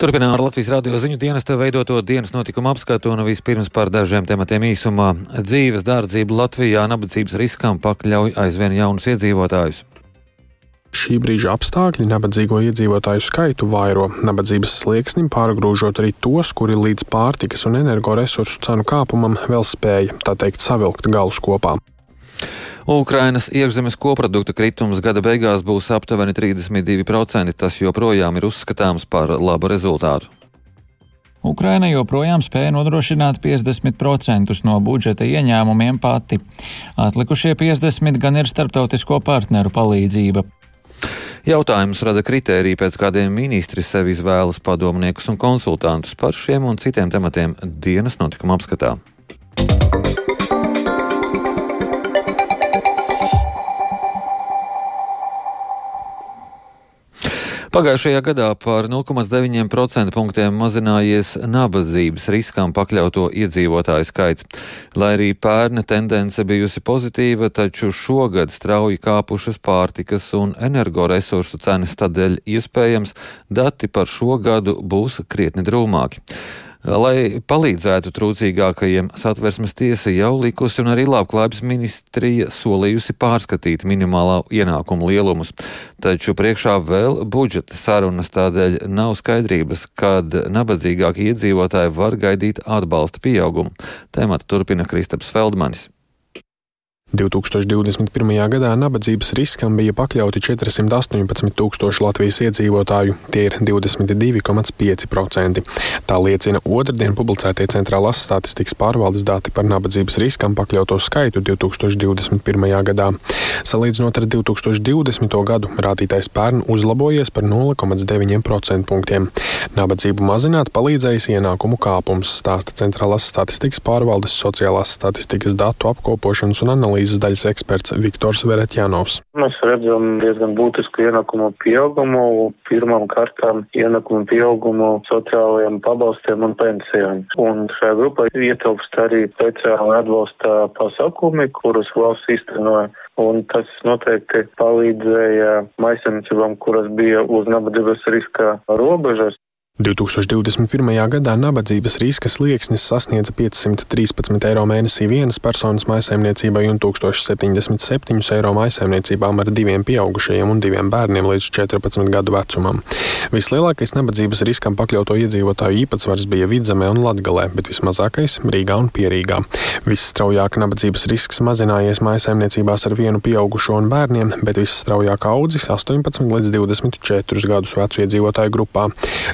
Turpinām ar Latvijas radio ziņu dienesta veidoto dienas notikumu apskatu un vispirms par dažiem tematiem īsumā. Dzīves dārdzība Latvijā nabadzības riskam pakļauj aizvien jaunus iedzīvotājus. Šī brīža apstākļi nabadzīgo iedzīvotāju skaitu vairo, nabadzības slieksnim pārgrūžot arī tos, kuri līdz pārtikas un energoresursu cenu kāpumam vēl spēja, tā teikt, savilkt galus kopā. Ukrainas iekšzemes koprodukta kritums gada beigās būs aptuveni 32%. Tas joprojām ir uzskatāms par labu rezultātu. Ukraina joprojām spēja nodrošināt 50% no budžeta ieņēmumiem pati. Atlikušie 50% gan ir starptautisko partneru palīdzība. Jautājums rada kritēriju, pēc kādiem ministri sev izvēlas padomniekus un konsultantus par šiem un citiem tematiem dienas notikuma apskatā. Pagājušajā gadā par 0,9% punktiem mazinājies nabadzības riskam pakļauto iedzīvotāju skaits. Lai arī pērna tendence bijusi pozitīva, taču šogad strauji kāpušas pārtikas un energoresursu cenas, tādēļ iespējams dati par šo gadu būs krietni drūmāki. Lai palīdzētu trūcīgākajiem, satversmes tiesa jau likusi un arī labklājības ministrija solījusi pārskatīt minimālā ienākuma lielumus. Taču priekšā vēl budžeta sarunas tādēļ nav skaidrības, kad nabadzīgākie iedzīvotāji var gaidīt atbalsta pieaugumu. Tēmatu turpina Kristaps Feldmanis. 2021. gadā nabadzības riskam bija pakļauti 418 tūkstoši Latvijas iedzīvotāju, tie ir 22,5%. Tā liecina otrdien publicētie centrālās statistikas pārvaldes dati par nabadzības riskam pakļauto skaitu 2021. gadā. Salīdzinot ar 2020. gadu, rādītājs pērn uzlabojies par 0,9% punktiem. Nabadzību mazināt palīdzējis ienākumu kāpums, stāsta centrālās statistikas pārvaldes sociālās statistikas datu apkopošanas un analīzes analīzes daļas eksperts Viktors Veretjanovs. Mēs redzam diezgan būtisku ienākumu pieaugumu, pirmām kārtām ienākumu pieaugumu sociālajiem pabalstiem un pensijām. Un šajā grupā ietilpst arī speciāli atbalsta pasākumi, kurus valsts īstenoja. Un tas noteikti palīdzēja maisaimniecībām, kuras bija uz nabadzības riska robežas. 2021. gadā nabadzības riska slieksnis sasniedza 513 eiro mēnesī vienas personas maisaimniecībai un 1077 eiro maisaimniecībām ar diviem pieaugušajiem un diviem bērniem līdz 14 gadu vecumam. Vislielākais nabadzības riskam pakļauto iedzīvotāju īpatsvars bija Vidzemē un Latgalē, bet vismazākais Rīgā un Pierīgā. Visstraujāk nabadzības risks mazinājies maisaimniecībās ar vienu pieaugušo un bērniem, bet visstraujāk audzis 18 līdz 24 gadus vecu iedzīvotāju grupā.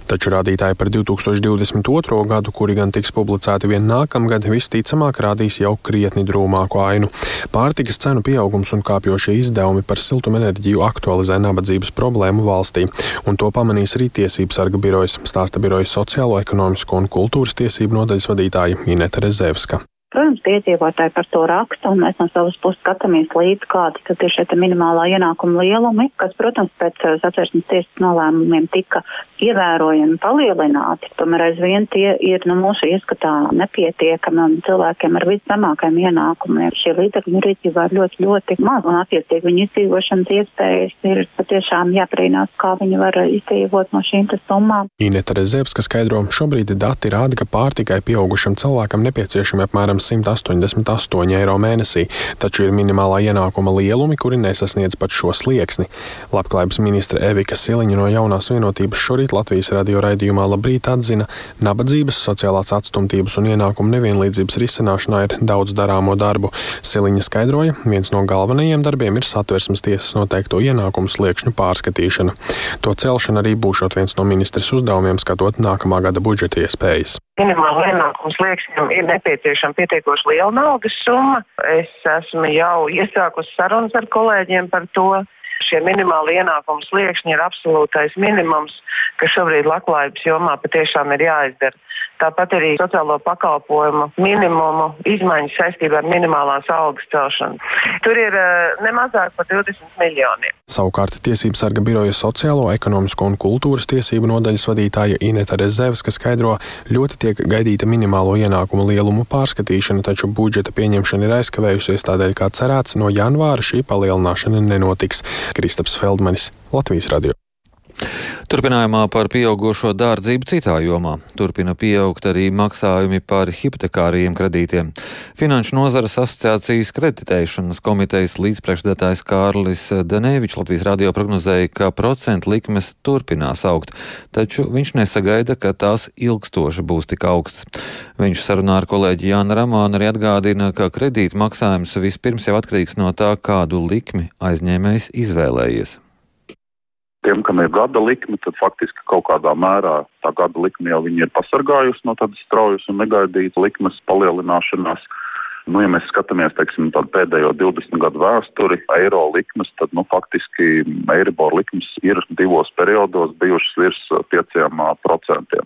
Taču rādītāji par 2022. gadu, kuri gan tiks publicēti vien nākamgad, visticamāk rādīs jau krietni drūmāku ainu. Pārtikas cenu pieaugums un kāpjošie izdevumi par siltumenerģiju aktualizē nabadzības problēmu valstī, un to pamanīs arī Tiesības sarga birojas, stāsta birojas sociālo, ekonomisko un kultūras tiesību nodaļas vadītāja Ineta Rezevska. Protams, iedzīvotāji par to raksta, un mēs no savas puses skatāmies līdzi, kādi tad ir šie minimālā ienākuma lielumi, kas, protams, pēc uh, satversmes tiesas nolēmumiem tika ievērojami palielināti. Tomēr aizvien tie ir no nu, mūsu ieskatā nepietiekami un cilvēkiem ar viszemākajiem ienākumiem. Šie līdzekļi rīcībā ir ļoti, ļoti maz, un attiecīgi viņu izdzīvošanas iespējas ir patiešām jāprīnās, kā viņi var izdzīvot no šīm summām. Ineta Rezevska skaidro, šobrīd dati rāda, ka pārtikai pieaugušam cilvēkam nepieciešami apmēram 188 eiro mēnesī, taču ir minimālā ienākuma lielumi, kuri nesasniedz pat šo slieksni. Labklājības ministra Evika Siliņa no jaunās vienotības šorīt Latvijas radio raidījumā Labrīt atzina, nabadzības, sociālās atstumtības un ienākumu nevienlīdzības risināšanā ir daudz darāmo darbu. Siliņa skaidroja, viens no galvenajiem darbiem ir satversmes tiesas noteikto ienākumu sliekšņu pārskatīšana. To celšana arī būšot viens no ministres uzdevumiem, skatot nākamā gada budžeta iespējas minimāla ienākuma slieksnim ir nepieciešama pietiekoši liela naudas summa. Es esmu jau iesākusi sarunas ar kolēģiem par to. Šie minimāli ienākuma sliekšņi ir absolūtais minimums, kas šobrīd labklājības jomā patiešām ir jāizdara. Tāpat arī sociālo pakalpojumu minimumu izmaiņas saistībā ar minimālās algas celšanu. Tur ir uh, nemazāk par 20 miljoniem. Savukārt Tiesības sarga biroja sociālo, ekonomisko un kultūras tiesību nodaļas vadītāja Ineta Rezevska skaidro, ļoti tiek gaidīta minimālo ienākumu lielumu pārskatīšana, taču budžeta pieņemšana ir aizkavējusies tādēļ, kā cerēts, no janvāra šī palielināšana nenotiks. Kristaps Feldmanis, Latvijas radio. Turpinājumā par pieaugušo dārdzību citā jomā. Turpina pieaugt arī maksājumi par hipotekāriem kredītiem. Finanšu nozares asociācijas kreditēšanas komitejas līdzpriekšdētājs Kārlis Danēvičs Latvijas radio prognozēja, ka procentu likmes turpinās augt, taču viņš nesagaida, ka tās ilgstoši būs tik augstas. Viņš sarunā ar kolēģi Jānu Ramānu arī atgādina, ka kredīta maksājums vispirms jau atkarīgs no tā, kādu likmi aizņēmējs izvēlējies tiem, kam ir gada likme, tad faktiski kaut kādā mērā tā gada likme jau viņi ir pasargājusi no tādas straujas un negaidītas likmes palielināšanās. Nu, ja mēs skatāmies, teiksim, pēdējo 20 gadu vēsturi, eiro likmes, tad, nu, faktiski Eiribor likmes ir divos periodos bijušas virs 5%.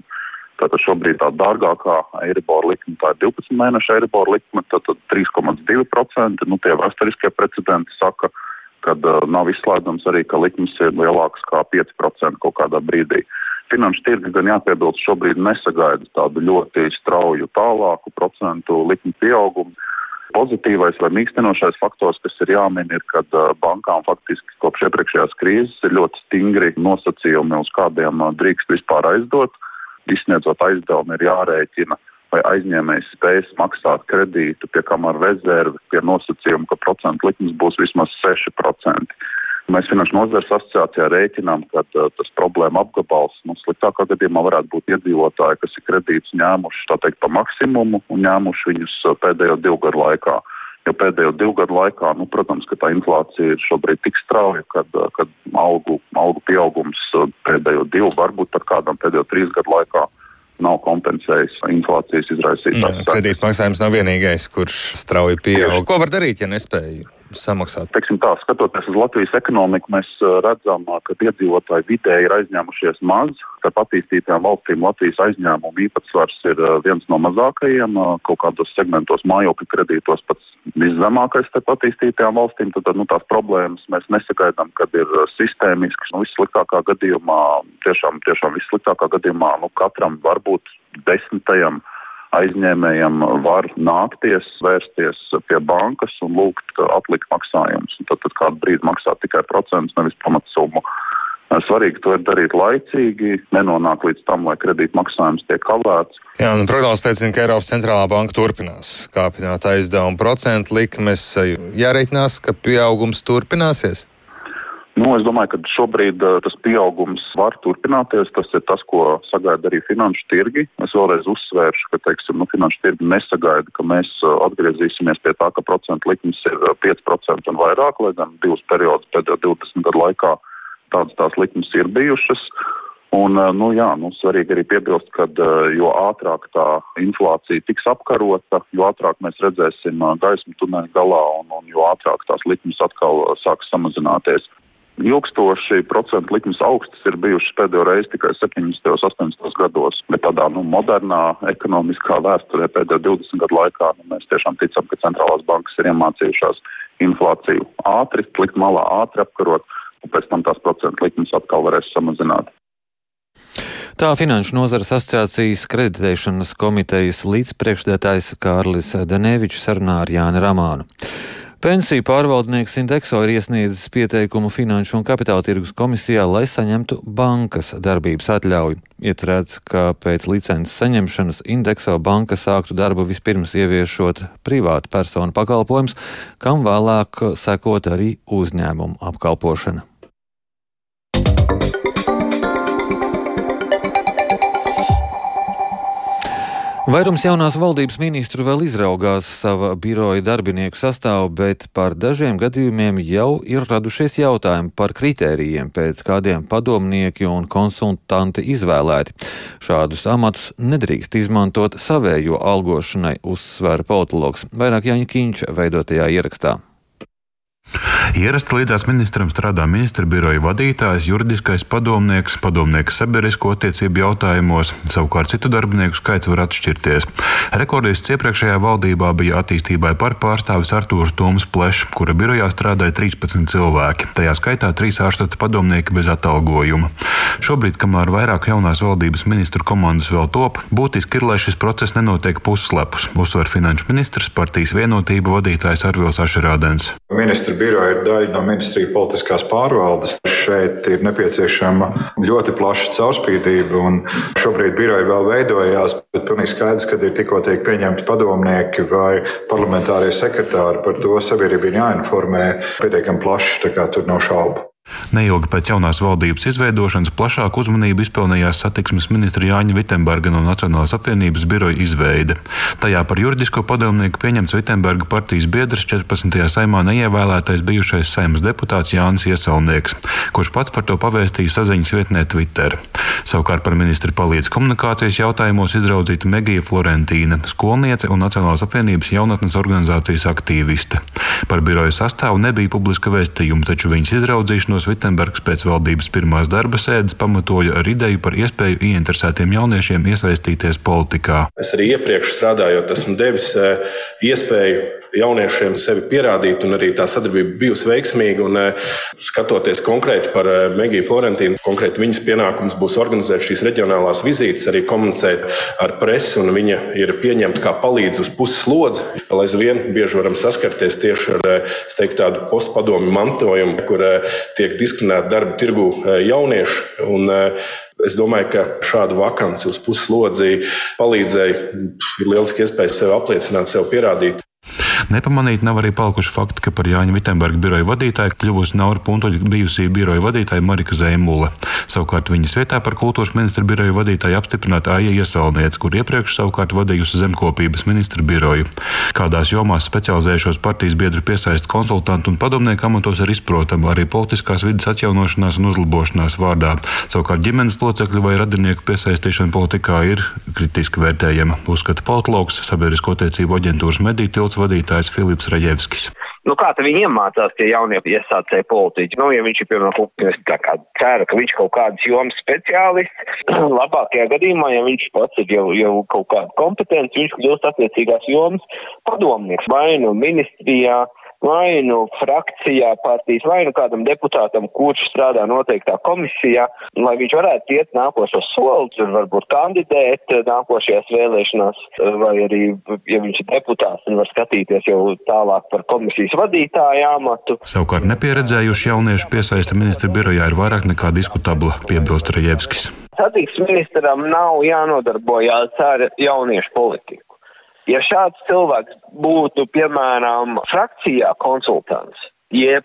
Tātad šobrīd tā dārgākā Eiribor likme, tā ir 12 mēneša Eiribor likme, tad 3,2%. Nu, tie vēsturiskie precedenti saka, ka kad uh, nav izslēdzams arī, ka likmes ir lielākas kā 5% kaut kādā brīdī. Finanšu tirgi gan jāpiebilst šobrīd nesagaida tādu ļoti strauju tālāku procentu likmi pieaugumu. Pozitīvais vai mīkstinošais faktors, kas ir jāmin, ir, ka uh, bankām faktiski kopš iepriekšējās krīzes ir ļoti stingri nosacījumi, uz kādiem uh, drīkst vispār aizdot. Izsniedzot aizdevumu, ir jārēķina vai aizņēmējs spējas maksāt kredītu, pie kam ar rezervi, pie nosacījuma, ka procentu likmes būs vismaz 6%. Mēs Finanšu nozares asociācijā rēķinām, ka uh, tas problēma apgabals nu, sliktākā gadījumā varētu būt iedzīvotāji, kas ir kredītus ņēmuši teikt pa maksimumu un ņēmuši viņus uh, pēdējo divu gadu laikā. Jo pēdējo divu gadu laikā, nu, protams, ka tā inflācija ir šobrīd tik strauja, kad, uh, algu, algu pieaugums uh, pēdējo divu, varbūt pat kādam pēdējo trīs gadu laikā nav kompensējis inflācijas izraisītās. Kredītmaksājums nav vienīgais, kurš strauji pieaug. Ko var darīt, ja nespēja samaksāt? Teiksim tā, skatoties uz Latvijas ekonomiku, mēs uh, redzam, uh, ka iedzīvotāji vidēji ir aizņēmušies maz. Starp attīstītajām valstīm Latvijas aizņēmumu īpatsvars ir uh, viens no mazākajiem, kaut kādos segmentos mājokļu kredītos pats viszemākais starp attīstītajām valstīm. Tad nu, tās problēmas mēs nesagaidām, kad ir sistēmisks. Nu, vissliktākā gadījumā, tiešām, tiešām vissliktākā gadījumā, nu, katram varbūt desmitajam aizņēmējam var nākties, vērsties pie bankas un lūgt atlikt maksājumus. Tad, tad kādu brīdi maksāt tikai procentus, nevis pamatsummu. Svarīgi to ir darīt laicīgi, nenonākt līdz tam, lai kredīt maksājums tiek kavēts. Jā, un prognozes liecina, ka Eiropas centrālā banka turpinās kāpināt aizdevumu procentu likmes. Jāreikinās, ka pieaugums turpināsies. Nu, es domāju, ka šobrīd uh, tas pieaugums var turpināties. Tas ir tas, ko sagaida arī finanšu tirgi. Es vēlreiz uzsvēršu, ka teiksim, nu, finanšu tirgi nesagaida, ka mēs uh, atgriezīsimies pie tā, ka procentu likmes ir 5% un vairāk, lai gan divus periodus pēdējo 20 gadu laikā tādas tās likmes ir bijušas. Un, nu, jā, nu, svarīgi arī piebilst, ka jo ātrāk tā inflācija tiks apkarota, jo ātrāk mēs redzēsim gaismu tuneļa galā un, un jo ātrāk tās likmes atkal sāks samazināties ilgstoši procentu likmes augstas ir bijušas pēdējo reizi tikai 70. un 80. gados, bet tādā nu, modernā ekonomiskā vēsturē pēdējo 20 gadu laikā nu, mēs tiešām ticam, ka centrālās bankas ir iemācījušās inflāciju ātri, likt malā ātri apkarot, un pēc tam tās procentu likmes atkal varēs samazināt. Tā Finanšu nozares asociācijas kreditēšanas komitejas līdzpriekšdētājs Kārlis Denevičs sarunā ar Jāni Ramānu. Pensiju pārvaldnieks Indekso ir iesniedzis pieteikumu Finanšu un Kapitāla tirgus komisijā, lai saņemtu bankas darbības atļauju. Iecerēts, ka pēc licences saņemšanas Indekso banka sāktu darbu vispirms ieviešot privātu personu pakalpojumus, kam vēlāk sekot arī uzņēmumu apkalpošana. Vairums jaunās valdības ministru vēl izraugās sava biroja darbinieku sastāvu, bet par dažiem gadījumiem jau ir radušies jautājumi par kritērijiem, pēc kādiem padomnieki un konsultanti izvēlēti. Šādus amatus nedrīkst izmantot savējo algošanai, uzsver politologs. Vairāk Jāņa Kīņš veidotajā ierakstā. Ierasti līdzās ministram strādā ministra biroja vadītājs, juridiskais padomnieks, padomnieks sabiedrisko attiecību jautājumos, savukārt citu darbinieku skaits var atšķirties. Rekordists iepriekšējā valdībā bija attīstībai par pārstāvis Artūrs Toms Plešs, kura birojā strādāja 13 cilvēki, tajā skaitā trīs ārštata padomnieki bez atalgojuma. Šobrīd, kamēr vairāk jaunās valdības ministru komandas vēl top, būtiski ir, lai šis process nenotiek pusslepus, uzsver finanšu ministrs partijas vienotība vadītājs Arvils Ašerādens. Ministra biroja ir daļa no ministrija politiskās pārvaldes. Šeit ir nepieciešama ļoti plaša caurspīdība, un šobrīd biroja vēl veidojās, bet pilnīgi skaidrs, ka ir tikko tiek pieņemti padomnieki vai parlamentārie sekretāri. Par to sabiedrība ir jāinformē pietiekami plaši, tā kā tur nav šaubu. Neilgi pēc jaunās valdības izveidošanas plašāku uzmanību izpelnījās satiksmes ministra Jāņa Vitsenberga no Nacionālās apvienības biroja izveide. Tajā par juridisko padomnieku pieņemts Vitsenberga partijas biedrs 14. saimā neievēlētais bijušais saimas deputāts Jānis Iesaunieks, kurš pats par to pavēstīja saziņas vietnē Twitter. Savukārt par ministra palīdz komunikācijas jautājumos izraudzīta Megija Florentīna, skolniece un Nacionālās apvienības jaunatnes organizācijas aktīviste. Par biroja sastāvu nebija publiska vēstījuma, taču viņas izraudzīšanos Kārlis Vitsenbergs pēc valdības pirmās darba sēdes pamatoja ar ideju par iespēju ieinteresētiem jauniešiem iesaistīties politikā. Es arī iepriekš strādājot, esmu devis eh, iespēju jauniešiem sevi pierādīt, un arī tā sadarbība bijusi veiksmīga. Un, eh, skatoties konkrēti par eh, Megiju Florentīnu, konkrēti viņas pienākums būs organizēt šīs reģionālās vizītes, arī komunicēt ar presi, un viņa ir pieņemta kā palīdz uz puses slodzi. Lai aizvien bieži varam saskarties tieši ar teiktu, tādu postpadomu mantojumu, kur tiek diskriminēti darba tirgu jaunieši. Un, Es domāju, ka šādu vakanci uz puslodzi palīdzēja. Ir lieliski iespēja sevi apliecināt, sev pierādīt. Nepamanīti nav arī palikuši fakti, ka par Jāņa Vitsenberga biroja vadītāju kļuvusi Naura Puntoļa bijusī biroja vadītāja Marika Zēmula. Savukārt viņas vietā par kultūras ministra biroja vadītāju apstiprināta Aija Iesalniece, kur iepriekš savukārt vadījusi zemkopības ministra biroju. Kādās jomās specializējušos partijas biedru piesaist konsultantu un padomnieku amatos ir izprotama arī politiskās vidas atjaunošanās un uzlabošanās vārdā. Savukārt ģimenes locekļu vai radinieku piesaistīšana politikā ir kritiski vērtējama, uzskata politologs, sabiedrisko tiecību aģentūras mediju tilts vadītājs Filips Raģevskis. Nu, kā tad viņi iemācās tie jaunie iesācēji politiķi? Nu, ja viņš ir, piemēram, tā kā cera, ka viņš kaut kādas jomas speciālists, labākajā gadījumā, ja viņš pats ir jau, jau kaut kāda kompetence, viņš kļūst attiecīgās jomas padomnieks vai nu ministrijā, vai nu frakcijā partijas, vai nu kādam deputātam, kurš strādā noteiktā komisijā, lai viņš varētu iet nākošo soli, tur varbūt kandidēt nākošajās vēlēšanās, vai arī, ja viņš ir deputāts, tad var skatīties jau tālāk par komisijas vadītāju amatu. Savukārt nepieredzējuši jauniešu piesaista ministra birojā ir vairāk nekā diskutabla, piebilst Rajevskis. Satiksmes ministram nav jānodarbojās ar jauniešu politiku. Ja šāds cilvēks būtu, piemēram, frakcijā konsultants, jeb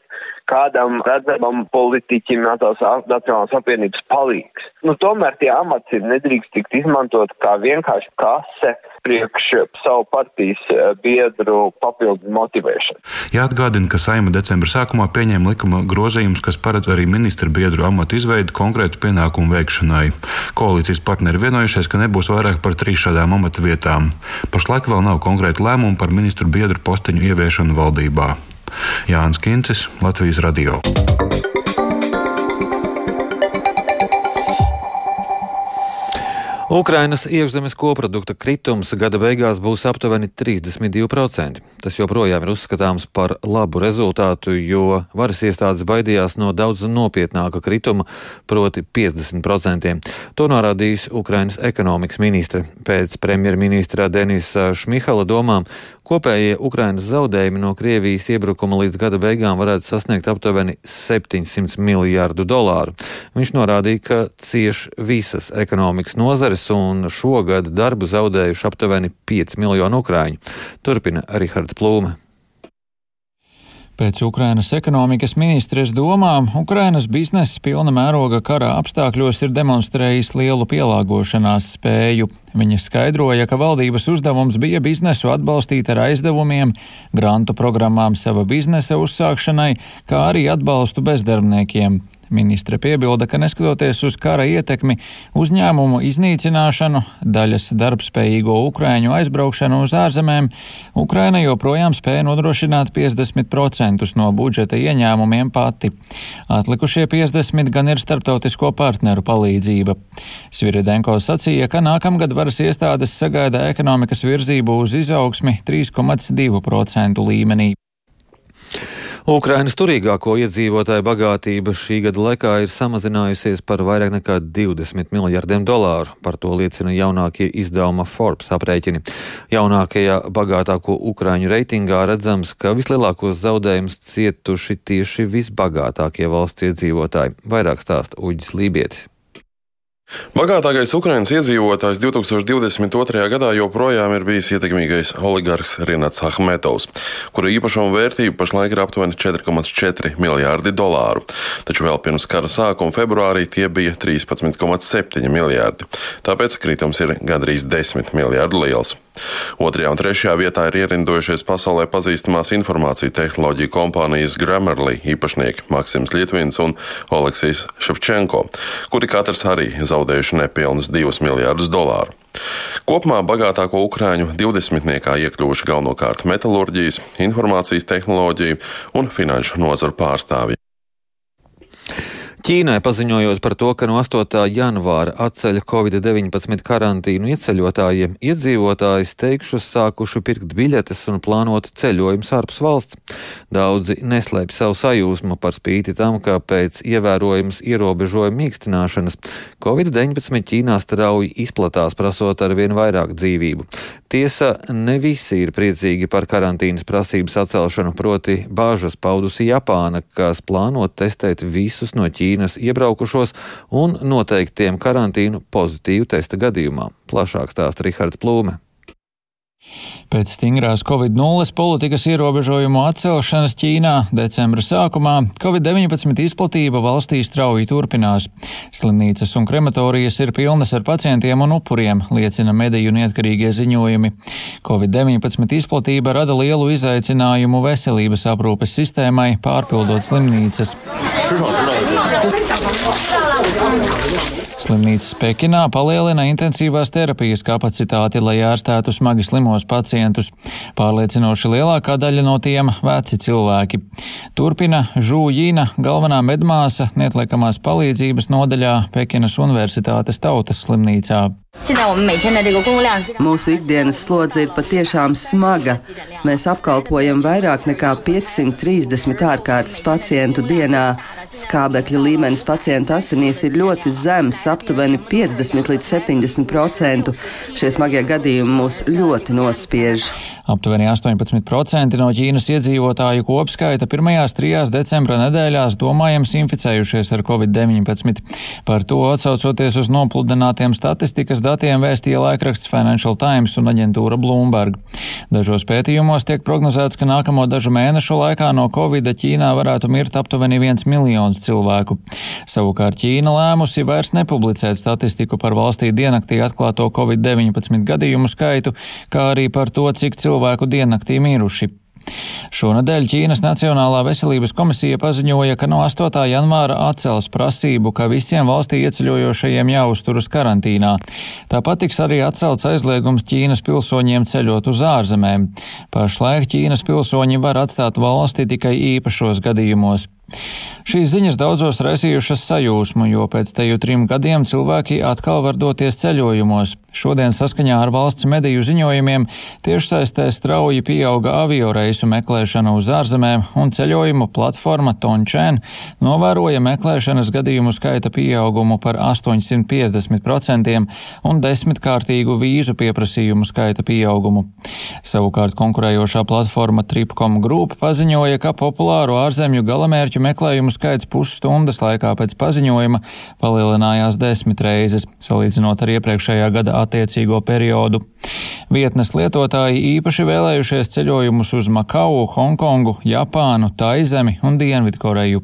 kādam redzamam politiķim Nacionālās apvienības palīgs. Nu, tomēr tie amats ir nedrīkst tikt izmantot kā vienkārši kase priekš savu partijas eh, biedru papildu motivēšanu. Jāatgādina, ka Saima decembra sākumā pieņēma likuma grozījumus, kas paredz arī ministra biedru amatu izveidu konkrētu pienākumu veikšanai. Koalīcijas partneri vienojušies, ka nebūs vairāk par trīs šādām amata vietām. Pašlaik vēl nav konkrētu lēmumu par ministru biedru posteņu ieviešanu valdībā. Jānis Kincis, Latvijas Radio. Ukrainas iekšzemes koprodukta kritums gada beigās būs aptuveni 32%. Tas joprojām ir uzskatāms par labu rezultātu, jo varas iestādes baidījās no daudz nopietnāka krituma, proti 50%. To norādījis Ukrainas ekonomikas ministre. Pēc premjerministra Denisa Šmihala domām Kopējie Ukrainas zaudējumi no Krievijas iebrukuma līdz gada beigām varētu sasniegt aptuveni 700 miljārdu dolāru. Viņš norādīja, ka cieš visas ekonomikas nozares un šogad darbu zaudējuši aptuveni 5 miljonu ukrāņu. Turpina Rihards Plūme. Pēc Ukrainas ekonomikas ministres domām, Ukrainas bizness pilna mēroga karā apstākļos ir demonstrējis lielu pielāgošanās spēju. Viņa skaidroja, ka valdības uzdevums bija biznesu atbalstīt ar aizdevumiem, grantu programmām sava biznesa uzsākšanai, kā arī atbalstu bezdarbniekiem. Ministre piebilda, ka neskatoties uz kara ietekmi, uzņēmumu iznīcināšanu, daļas darbspējīgo ukrāņu aizbraukšanu uz ārzemēm, Ukraina joprojām spēja nodrošināt 50% no budžeta ieņēmumiem pati. Atlikušie 50% gan ir starptautisko partneru palīdzība. Sviridenko sacīja, ka nākamgad varas iestādes sagaida ekonomikas virzību uz izaugsmi 3,2% līmenī. Ukrainas turīgāko iedzīvotāju bagātība šī gada laikā ir samazinājusies par vairāk nekā 20 miljardiem dolāru. Par to liecina jaunākie izdevuma Forbes aprēķini. Jaunākajā bagātāko Ukraiņu reitingā redzams, ka vislielākos zaudējumus cietuši tieši visbagātākie valsts iedzīvotāji. Vairāk stāsta Uģis Lībietis. Bagātākais Ukraiņas iedzīvotājs 2022. gadā joprojām ir bijis ietekmīgais oligarks Rinats Ahmetovs, kura īpašuma vērtība pašlaik ir aptuveni 4,4 miljārdi dolāru. Taču vēl pirms kara sākuma februārī tie bija 13,7 miljārdi. Tāpēc kritums ir gandrīz 10 miljārdu liels. Otrajā un trešajā vietā ir ierindojušies pasaulē pazīstamās informāciju tehnoloģiju kompānijas Grammarly īpašnieki Maksims Lietvins un Oleksijs Ševčenko, kuri katrs arī zaudējuši nepilnus 2 miljārdus dolāru. Kopumā bagātāko Ukrāņu 20-niekā iekļuvuši galvenokārt metālurģijas, informācijas tehnoloģiju un finanšu nozaru pārstāvji. Ķīnai paziņojot par to, ka no 8. janvāra atceļ Covid-19 karantīnu ieceļotājiem, iedzīvotāji steigšus sākuši pirkt biļetes un plānot ceļojumus ārpus valsts. Daudzi neslēpj savu sajūsmu par spīti tam, ka pēc ievērojamas ierobežojuma mīkstināšanas Covid-19 Ķīnā strauji izplatās, prasot ar vien vairāk dzīvību. Tiesa, ne visi ir priecīgi par karantīnas prasības atcelšanu, proti bāžas paudusi Japāna, kas plāno testēt visus no Ķīnas Ķīnas iebraukušos un noteiktiem karantīnu pozitīvu testa gadījumā. Plašāk stāsta Rihards Plūme. Pēc stingrās Covid-0 politikas ierobežojumu atcelšanas Ķīnā decembra sākumā Covid-19 izplatība valstī strauji turpinās. Slimnīcas un krematorijas ir pilnas ar pacientiem un upuriem, liecina mediju neatkarīgie ziņojumi. Covid-19 izplatība rada lielu izaicinājumu veselības aprūpes sistēmai, pārpildot slimnīcas. Slimnīcas Pekinā palielina intensīvās terapijas kapacitāti, lai ārstētu smagi slimos pacientus. Pārliecinoši lielākā daļa no tiem - veci cilvēki. Turpina Žūjīna, galvenā medmāsa neatliekamās palīdzības nodaļā Pekinas Universitātes tautas slimnīcā. Mūsu ikdienas slodze ir patiešām smaga. Mēs apkalpojam vairāk nekā 530 ārkārtas pacientu dienā. Skābekļa līmenis pacientu asinīs ir ļoti zems, aptuveni 50 līdz 70 procentu. Šie smagie gadījumi mūs ļoti nospiež. Aptuveni 18% no Ķīnas iedzīvotāju kopskaita pirmajās trijās decembra nedēļās domājams inficējušies ar covid-19. Par to atsaucoties uz nopludinātiem statistikas datiem vēstīja laikraksts Financial Times un aģentūra Bloomberg. Dažos pētījumos tiek prognozēts, ka nākamo dažu mēnešu laikā no covid Ķīnā varētu mirt aptuveni viens miljons cilvēku. Savukārt Ķīna lēmusi vairs nepublicēt statistiku par valstī diennaktī atklāto covid-19 gadījumu skaitu, kā arī par to, cik cilvēku cilvēku diennaktī miruši. Šonadēļ Ķīnas Nacionālā veselības komisija paziņoja, ka no 8. janvāra atcels prasību, ka visiem valstī ieceļojošajiem jāuzturas karantīnā. Tāpat tiks arī atcelts aizliegums Ķīnas pilsoņiem ceļot uz ārzemēm. Pašlaik Ķīnas pilsoņi var atstāt valsti tikai īpašos gadījumos. Šīs ziņas daudzos raisījušas sajūsmu, jo pēc teju trim gadiem cilvēki atkal var doties ceļojumos. Šodien saskaņā ar valsts mediju ziņojumiem tiešsaistē strauji pieauga avio reisu meklēšana uz ārzemēm, un ceļojumu platforma Tončēn novēroja meklēšanas gadījumu skaita pieaugumu par 850% un desmitkārtīgu vīzu pieprasījumu skaita pieaugumu. Savukārt konkurējošā platforma Tripcom Group paziņoja, ka populāru ārzemju galamērķu mērķu meklējumu skaits pusstundas laikā pēc paziņojuma palielinājās desmit reizes, salīdzinot ar iepriekšējā gada attiecīgo periodu. Vietnes lietotāji īpaši vēlējušies ceļojumus uz Makau, Hongkongu, Japānu, Taizemi un Dienvidkoreju.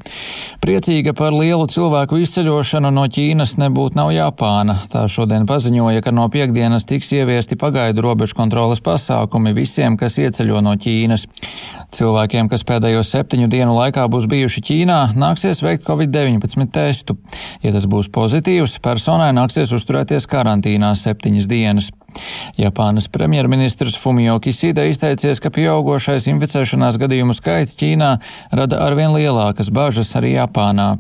Priecīga par lielu cilvēku izceļošanu no Ķīnas nebūtu nav Japāna. Tā šodien paziņoja, ka no piekdienas tiks ieviesti pagaidu robežu kontrolas pasākumi visiem, kas ieceļo no Ķīnas. Cilvēkiem, kas pēdējo septiņu dienu laikā būs bijuši tieši Ķīnā nāksies veikt Covid-19 testu. Ja tas būs pozitīvs, personai nāksies uzturēties karantīnā septiņas dienas. Japānas premjerministrs Fumio Kiside izteicies, ka pieaugošais inficēšanās gadījumu skaits Ķīnā rada arvien lielākas bažas arī Japānā.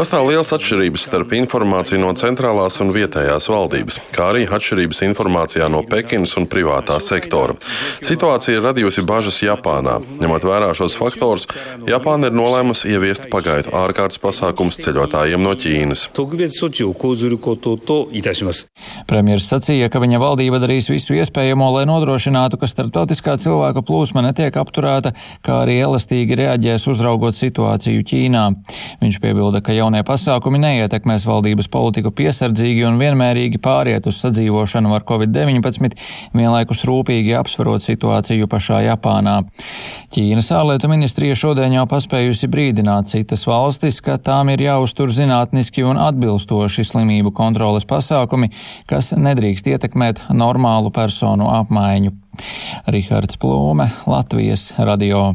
Pastāv liels atšķirības starp informāciju no centrālās un vietējās valdības, kā arī atšķirības informācijā no Pekinas un privātā sektora. Situācija ir radījusi bažas Japānā. Ņemot vērā šos faktorus, Japāna ir nolēmusi ieviest pagaidu ārkārtas pasākumus ceļotājiem no Ķīnas. Premjeras sacīja, ka viņa valdība darīs visu iespējamo, lai nodrošinātu, ka starptautiskā cilvēku plūsma netiek apturēta, kā arī elastīgi reaģēs uzraugot situāciju Ķīnā. Viņš piebilda, ka jaunie pasākumi neietekmēs valdības politiku piesardzīgi un vienmērīgi pāriet uz sadzīvošanu ar Covid-19, vienlaikus rūpīgi apsverot situāciju pašā Japānā. Ķīnas ārlietu ministrija šodien jau paspējusi brīdināt citas valstis, ka tām ir jāuztur zinātniski un atbilstoši slimību kontroles pasākumi, kas nedrīkst ietekmēt normālu personu apmaiņu. Rihards Plūme, Latvijas radio.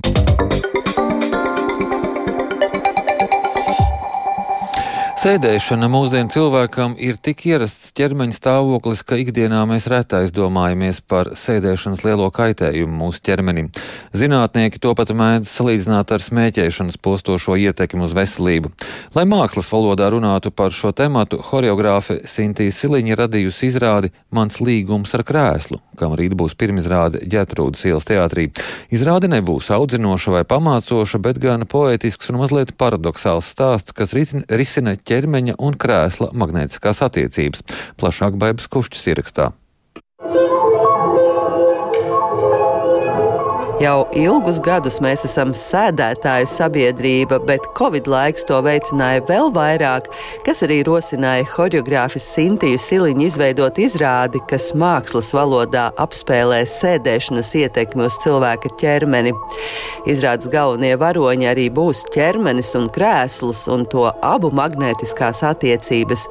Sēdēšana mūsdienu cilvēkam ir tik ierasts ķermeņa stāvoklis, ka ikdienā mēs reti aizdomājamies par sēdēšanas lielo kaitējumu mūsu ķermenim. Zinātnieki to pat mēdz salīdzināt ar smēķēšanas postošo ietekmi uz veselību. Lai mākslas valodā runātu par šo tematu, horeogrāfe Sintīs Siliņa radījusi izrādi Mans līgums ar krēslu, kam rīt būs pirmizrāde Ģetrūdas ielas teātrī. Izrāde nebūs audzinoša vai pamācoša, bet gan poētisks un mazliet paradoxāls stāsts, kas risina ķermeņa ķermeņa un krēsla magnētiskās attiecības. Plašāk Baibas Kušķis ierakstā. Jau ilgus gadus mēs esam sēdētāju sabiedrība, bet Covid laiks to veicināja vēl vairāk, kas arī rosināja horeogrāfis Sintiju Siliņu izveidot izrādi, kas mākslas valodā apspēlē sēdēšanas ietekmi uz cilvēka ķermeni. Izrādes galvenie varoņi arī būs ķermenis un krēsls un to abu magnētiskās attiecības.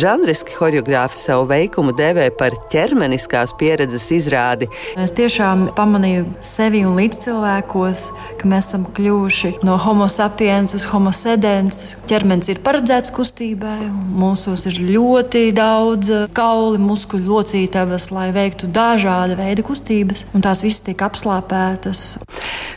Žanriski horeogrāfi savu veikumu dēvē par ķermeniskās pieredzes izrādi. Es tiešām pamanīju sevi un līdzcilvēkos, ka mēs esam kļuvuši no homo sapiens uz homo sedens. Ķermenis ir paredzēts kustībai, mūsos ir ļoti daudz kauli, muskuļu locītavas, lai veiktu dažāda veida kustības, un tās visas tiek apslāpētas.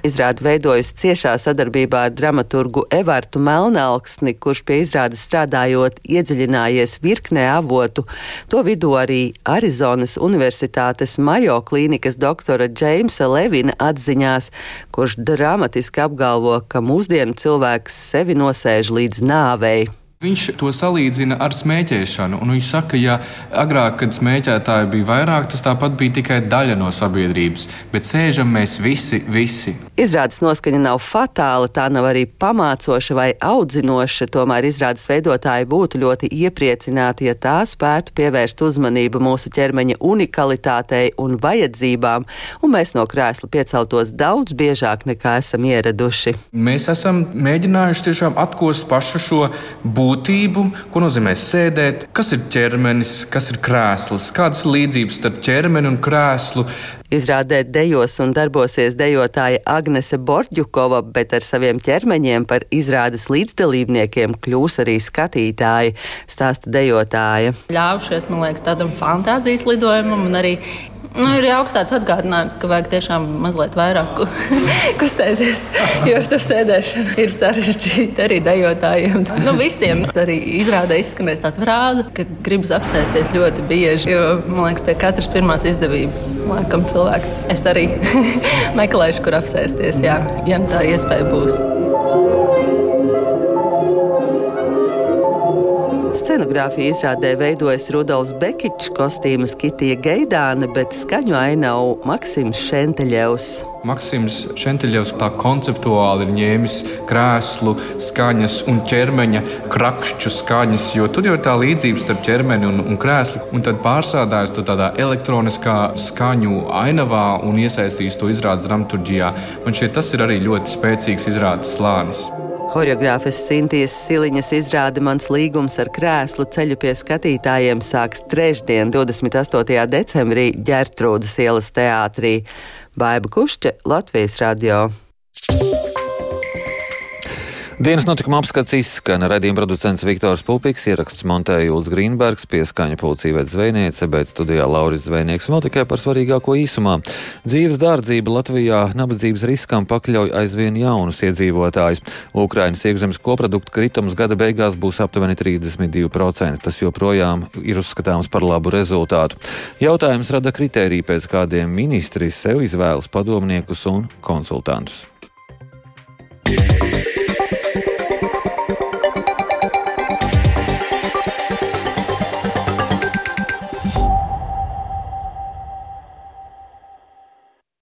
Izrāda veidojas ciešā sadarbībā ar dramaturgu Evartu Melnalksni, kurš pie izrādes strādājot iedziļinājies virknē avotu. To vidū arī Arizonas Universitātes Majo klīnikas doktora Džeimsa Levina atziņās, kurš dramatiski apgalvo, ka mūsdienu cilvēks sevi nosēž līdz nāvei. Viņš to salīdzina ar smēķēšanu. Viņš saka, ka ja agrāk, kad smēķētāji bija vairāk, tas tāpat bija tikai daļa no sabiedrības, bet sēžam mēs visi, visi. Izrādes noskaņa nav fatāla, tā nav arī pamācoša vai audzinoša. Tomēr izrādes veidotāji būtu ļoti iepriecināti, ja tā spētu pievērst uzmanību mūsu ķermeņa unikalitātei un vajadzībām, un mēs no krēsla pieceltos daudz biežāk nekā esam ieraduši. Mēs esam mēģinājuši tiešām atkost pašu šo būtību būtību, ko nozīmē sēdēt, kas ir ķermenis, kas ir krēsls, kādas ir līdzības starp ķermeni un krēslu. Izrādē dejos un darbosies dejotāja Agnese Borģukova, bet ar saviem ķermeņiem par izrādes līdzdalībniekiem kļūs arī skatītāji, stāsta dejotāja. Ļaujušies, man liekas, tādam fantāzijas lidojumam un arī Nu, ir jauks tāds atgādinājums, ka vajag tiešām mazliet vairāk kustēties. Jo ar to sēdēšanu ir sarežģīti arī dejotājiem. Nu, visiem arī izrādē izskanēs tāda frāze, ka gribas apsēsties ļoti bieži. Jo, man liekas, pie katras pirmās izdevības, laikam, cilvēks es arī meklēšu, kur apsēsties, jā, ja tā iespēja būs. Scenogrāfija izrādē veidojas Rudolfs Bekičs, kostīmus Kitija Gaidāne, bet skaņu ainavu Maksims Šenteļevs. Maksims Šenteļevs tā konceptuāli ir ņēmis krēslu, skaņas un ķermeņa krakšķu skaņas, jo tur jau ir tā līdzība starp ķermeni un, un krēslu, un tad pārsādājas to tādā elektroniskā skaņu ainavā un iesaistīs to izrādes dramaturģijā. Man šķiet, tas ir arī ļoti spēcīgs izrādes slānis. Horeogrāfes Sintīs Siliņas izrāde Mans līgums ar krēslu ceļu pie skatītājiem sāks trešdien, 28. decembrī Ģertrūdas ielas teātrī. Baiba Kušķe, Latvijas radio. Dienas notikuma apskats izskan. Radījuma producents Viktors Pupiks, ieraksts montēja Jūls Grīnbergs, pieskaņa pulcīvēt zvejniece, bet studijā Lauris Zvejnieks vēl tikai par svarīgāko īsumā. Dzīves dārdzība Latvijā nabadzības riskam pakļauj aizvien jaunus iedzīvotājus. Ukrainas iekšzemes koprodukta kritums gada beigās būs aptuveni 32%. Tas joprojām ir uzskatāms par labu rezultātu. Jautājums rada kritēriju, pēc kādiem ministri sev izvēlas padomniekus un konsultantus. Yeah.